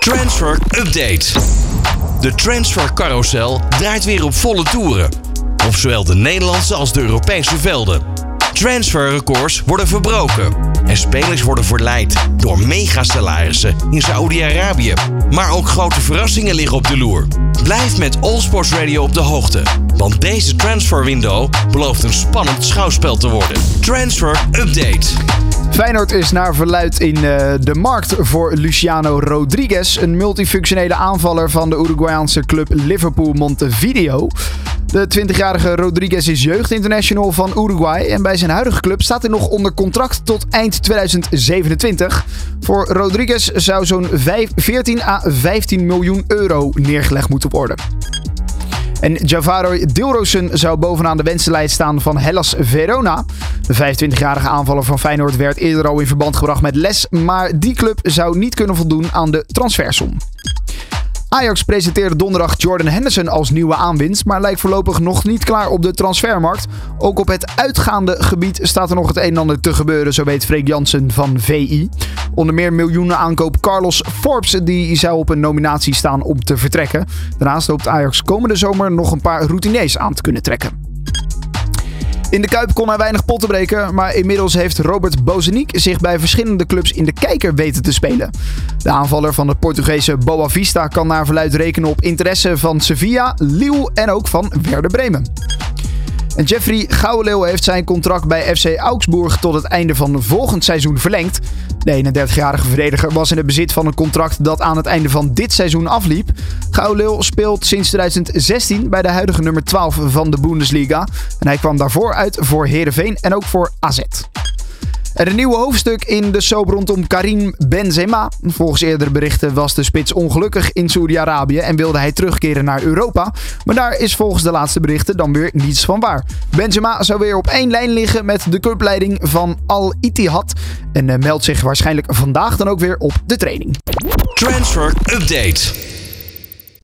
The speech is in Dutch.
Transfer Update. De transfer carousel draait weer op volle toeren. Op zowel de Nederlandse als de Europese velden. Transferrecords worden verbroken. En spelers worden verleid door megasalarissen in Saoedi-Arabië. Maar ook grote verrassingen liggen op de loer. Blijf met All Sports Radio op de hoogte. Want deze transferwindow belooft een spannend schouwspel te worden. Transfer Update. Feyenoord is naar verluid in uh, de markt voor Luciano Rodriguez, een multifunctionele aanvaller van de Uruguayaanse club Liverpool Montevideo. De 20-jarige Rodriguez is jeugdinternational van Uruguay en bij zijn huidige club staat hij nog onder contract tot eind 2027. Voor Rodriguez zou zo'n 14 à 15 miljoen euro neergelegd moeten worden. En Javaro Dilrosun zou bovenaan de wensenlijst staan van Hellas Verona. De 25-jarige aanvaller van Feyenoord werd eerder al in verband gebracht met Les, maar die club zou niet kunnen voldoen aan de transfersom. Ajax presenteerde donderdag Jordan Henderson als nieuwe aanwinst, maar lijkt voorlopig nog niet klaar op de transfermarkt. Ook op het uitgaande gebied staat er nog het een en ander te gebeuren, zo weet Freek Jansen van VI. Onder meer miljoenen aankoop Carlos Forbes, die zou op een nominatie staan om te vertrekken. Daarnaast hoopt Ajax komende zomer nog een paar routiniers aan te kunnen trekken. In de Kuip kon hij weinig potten breken, maar inmiddels heeft Robert Bozeniek zich bij verschillende clubs in de kijker weten te spelen. De aanvaller van de Portugese Boa Vista kan naar verluid rekenen op interesse van Sevilla, Lille en ook van Werder Bremen. Jeffrey Gouwenleeuw heeft zijn contract bij FC Augsburg tot het einde van volgend seizoen verlengd. De 31-jarige verdediger was in het bezit van een contract dat aan het einde van dit seizoen afliep. Gouwenleeuw speelt sinds 2016 bij de huidige nummer 12 van de Bundesliga. En hij kwam daarvoor uit voor Heerenveen en ook voor AZ. Er een nieuw hoofdstuk in de soap rondom Karim Benzema. Volgens eerdere berichten was de spits ongelukkig in Saudi-Arabië en wilde hij terugkeren naar Europa. Maar daar is volgens de laatste berichten dan weer niets van waar. Benzema zou weer op één lijn liggen met de clubleiding van Al Ittihad. En eh, meldt zich waarschijnlijk vandaag dan ook weer op de training. Transfer Update.